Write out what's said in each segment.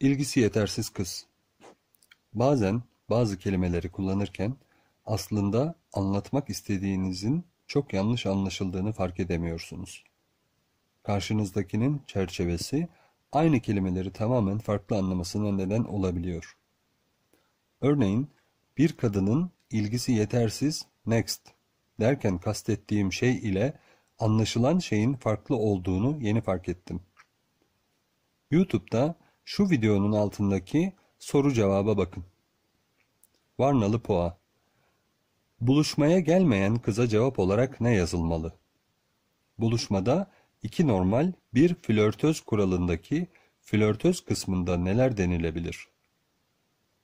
İlgisi yetersiz kız. Bazen bazı kelimeleri kullanırken aslında anlatmak istediğinizin çok yanlış anlaşıldığını fark edemiyorsunuz. Karşınızdakinin çerçevesi aynı kelimeleri tamamen farklı anlamasına neden olabiliyor. Örneğin bir kadının ilgisi yetersiz next derken kastettiğim şey ile anlaşılan şeyin farklı olduğunu yeni fark ettim. YouTube'da şu videonun altındaki soru cevaba bakın. Varnalı Poğa Buluşmaya gelmeyen kıza cevap olarak ne yazılmalı? Buluşmada iki normal bir flörtöz kuralındaki flörtöz kısmında neler denilebilir?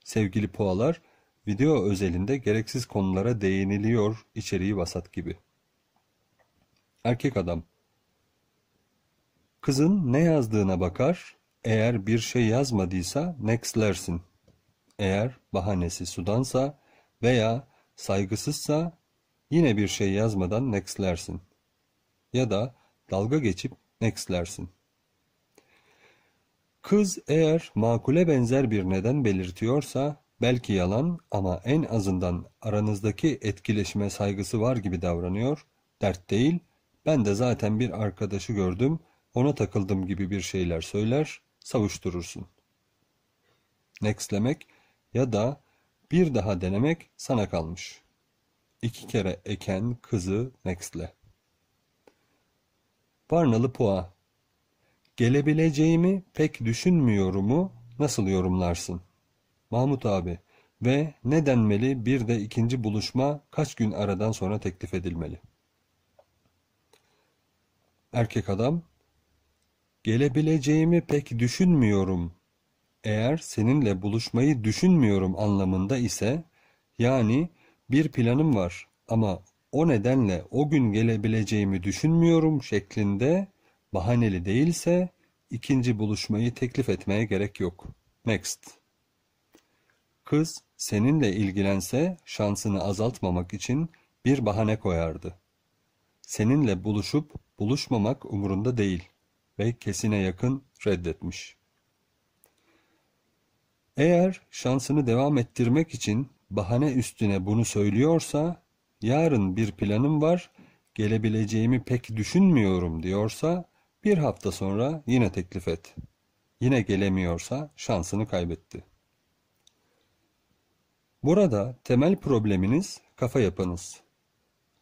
Sevgili poğalar, video özelinde gereksiz konulara değiniliyor içeriği vasat gibi. Erkek adam Kızın ne yazdığına bakar, eğer bir şey yazmadıysa nextlersin. Eğer bahanesi sudansa veya saygısızsa yine bir şey yazmadan nextlersin. Ya da dalga geçip nextlersin. Kız eğer makule benzer bir neden belirtiyorsa belki yalan ama en azından aranızdaki etkileşime saygısı var gibi davranıyor, dert değil, ben de zaten bir arkadaşı gördüm, ona takıldım gibi bir şeyler söyler, savuşturursun. Nextlemek ya da bir daha denemek sana kalmış. İki kere eken kızı nextle. Varnalı Poğa Gelebileceğimi pek düşünmüyorumu nasıl yorumlarsın? Mahmut abi ve ne denmeli bir de ikinci buluşma kaç gün aradan sonra teklif edilmeli? Erkek adam Gelebileceğimi pek düşünmüyorum. Eğer seninle buluşmayı düşünmüyorum anlamında ise yani bir planım var ama o nedenle o gün gelebileceğimi düşünmüyorum şeklinde bahaneli değilse ikinci buluşmayı teklif etmeye gerek yok. Next. Kız seninle ilgilense şansını azaltmamak için bir bahane koyardı. Seninle buluşup buluşmamak umurunda değil ve kesine yakın reddetmiş. Eğer şansını devam ettirmek için bahane üstüne bunu söylüyorsa, yarın bir planım var, gelebileceğimi pek düşünmüyorum diyorsa, bir hafta sonra yine teklif et. Yine gelemiyorsa şansını kaybetti. Burada temel probleminiz kafa yapınız.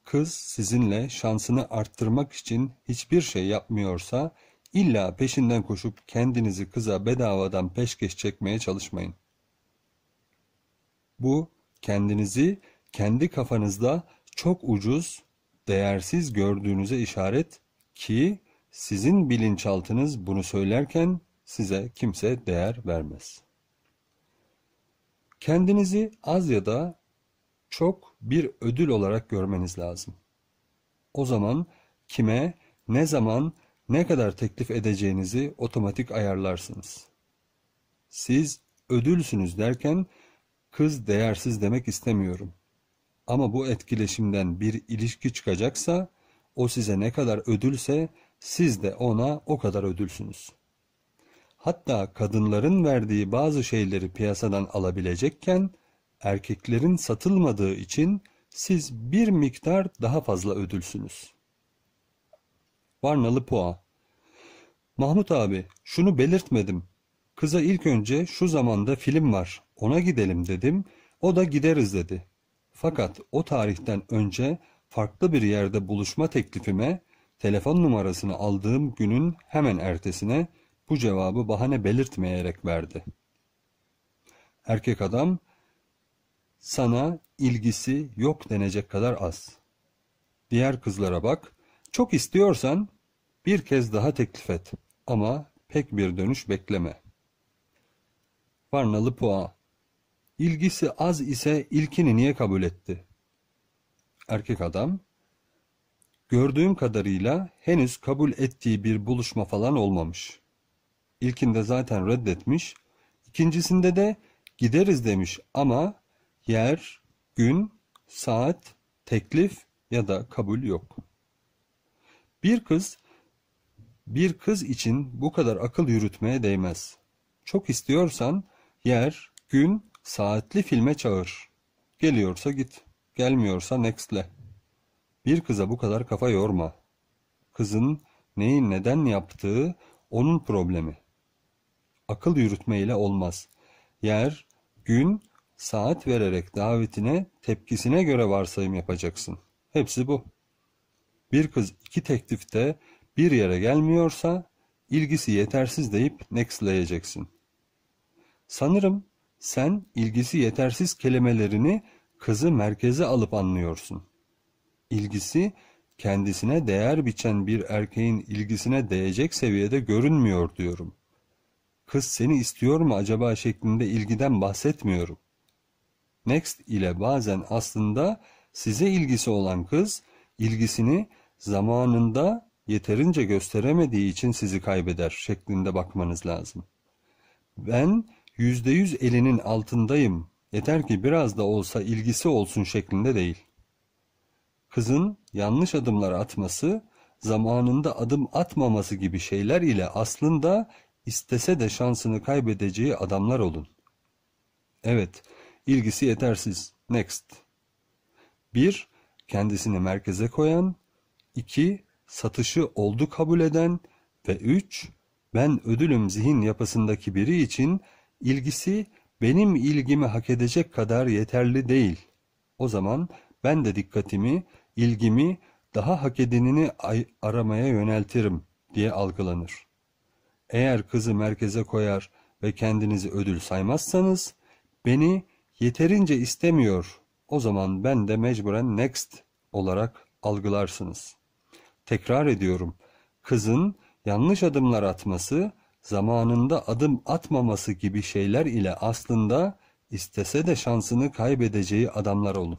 Kız sizinle şansını arttırmak için hiçbir şey yapmıyorsa illa peşinden koşup kendinizi kıza bedavadan peşkeş çekmeye çalışmayın. Bu kendinizi kendi kafanızda çok ucuz, değersiz gördüğünüze işaret ki sizin bilinçaltınız bunu söylerken size kimse değer vermez. Kendinizi az ya da çok bir ödül olarak görmeniz lazım. O zaman kime, ne zaman, ne kadar teklif edeceğinizi otomatik ayarlarsınız. Siz ödülsünüz derken kız değersiz demek istemiyorum. Ama bu etkileşimden bir ilişki çıkacaksa o size ne kadar ödülse siz de ona o kadar ödülsünüz. Hatta kadınların verdiği bazı şeyleri piyasadan alabilecekken erkeklerin satılmadığı için siz bir miktar daha fazla ödülsünüz. Varnalı Poğa Mahmut abi şunu belirtmedim. Kıza ilk önce şu zamanda film var ona gidelim dedim. O da gideriz dedi. Fakat o tarihten önce farklı bir yerde buluşma teklifime telefon numarasını aldığım günün hemen ertesine bu cevabı bahane belirtmeyerek verdi. Erkek adam sana ilgisi yok denecek kadar az. Diğer kızlara bak, çok istiyorsan bir kez daha teklif et ama pek bir dönüş bekleme. Varnalı Poğa İlgisi az ise ilkini niye kabul etti? Erkek adam Gördüğüm kadarıyla henüz kabul ettiği bir buluşma falan olmamış. İlkinde zaten reddetmiş, ikincisinde de gideriz demiş ama yer, gün, saat, teklif ya da kabul yok. Bir kız bir kız için bu kadar akıl yürütmeye değmez. Çok istiyorsan yer, gün, saatli filme çağır. Geliyorsa git, gelmiyorsa next'le. Bir kıza bu kadar kafa yorma. Kızın neyi neden yaptığı onun problemi. Akıl yürütmeyle olmaz. Yer, gün, saat vererek davetine, tepkisine göre varsayım yapacaksın. Hepsi bu. Bir kız iki teklifte bir yere gelmiyorsa ilgisi yetersiz deyip nextleyeceksin. Sanırım sen ilgisi yetersiz kelimelerini kızı merkeze alıp anlıyorsun. İlgisi kendisine değer biçen bir erkeğin ilgisine değecek seviyede görünmüyor diyorum. Kız seni istiyor mu acaba şeklinde ilgiden bahsetmiyorum. Next ile bazen aslında size ilgisi olan kız ilgisini zamanında yeterince gösteremediği için sizi kaybeder şeklinde bakmanız lazım. Ben yüzde yüz elinin altındayım, yeter ki biraz da olsa ilgisi olsun şeklinde değil. Kızın yanlış adımlar atması, zamanında adım atmaması gibi şeyler ile aslında istese de şansını kaybedeceği adamlar olun. Evet, ilgisi yetersiz. Next. 1. Kendisini merkeze koyan 2. Satışı oldu kabul eden ve 3. Ben ödülüm zihin yapısındaki biri için ilgisi benim ilgimi hak edecek kadar yeterli değil. O zaman ben de dikkatimi, ilgimi daha hak edenini aramaya yöneltirim diye algılanır. Eğer kızı merkeze koyar ve kendinizi ödül saymazsanız, beni yeterince istemiyor, o zaman ben de mecburen next olarak algılarsınız. Tekrar ediyorum, kızın yanlış adımlar atması, zamanında adım atmaması gibi şeyler ile aslında istese de şansını kaybedeceği adamlar olun.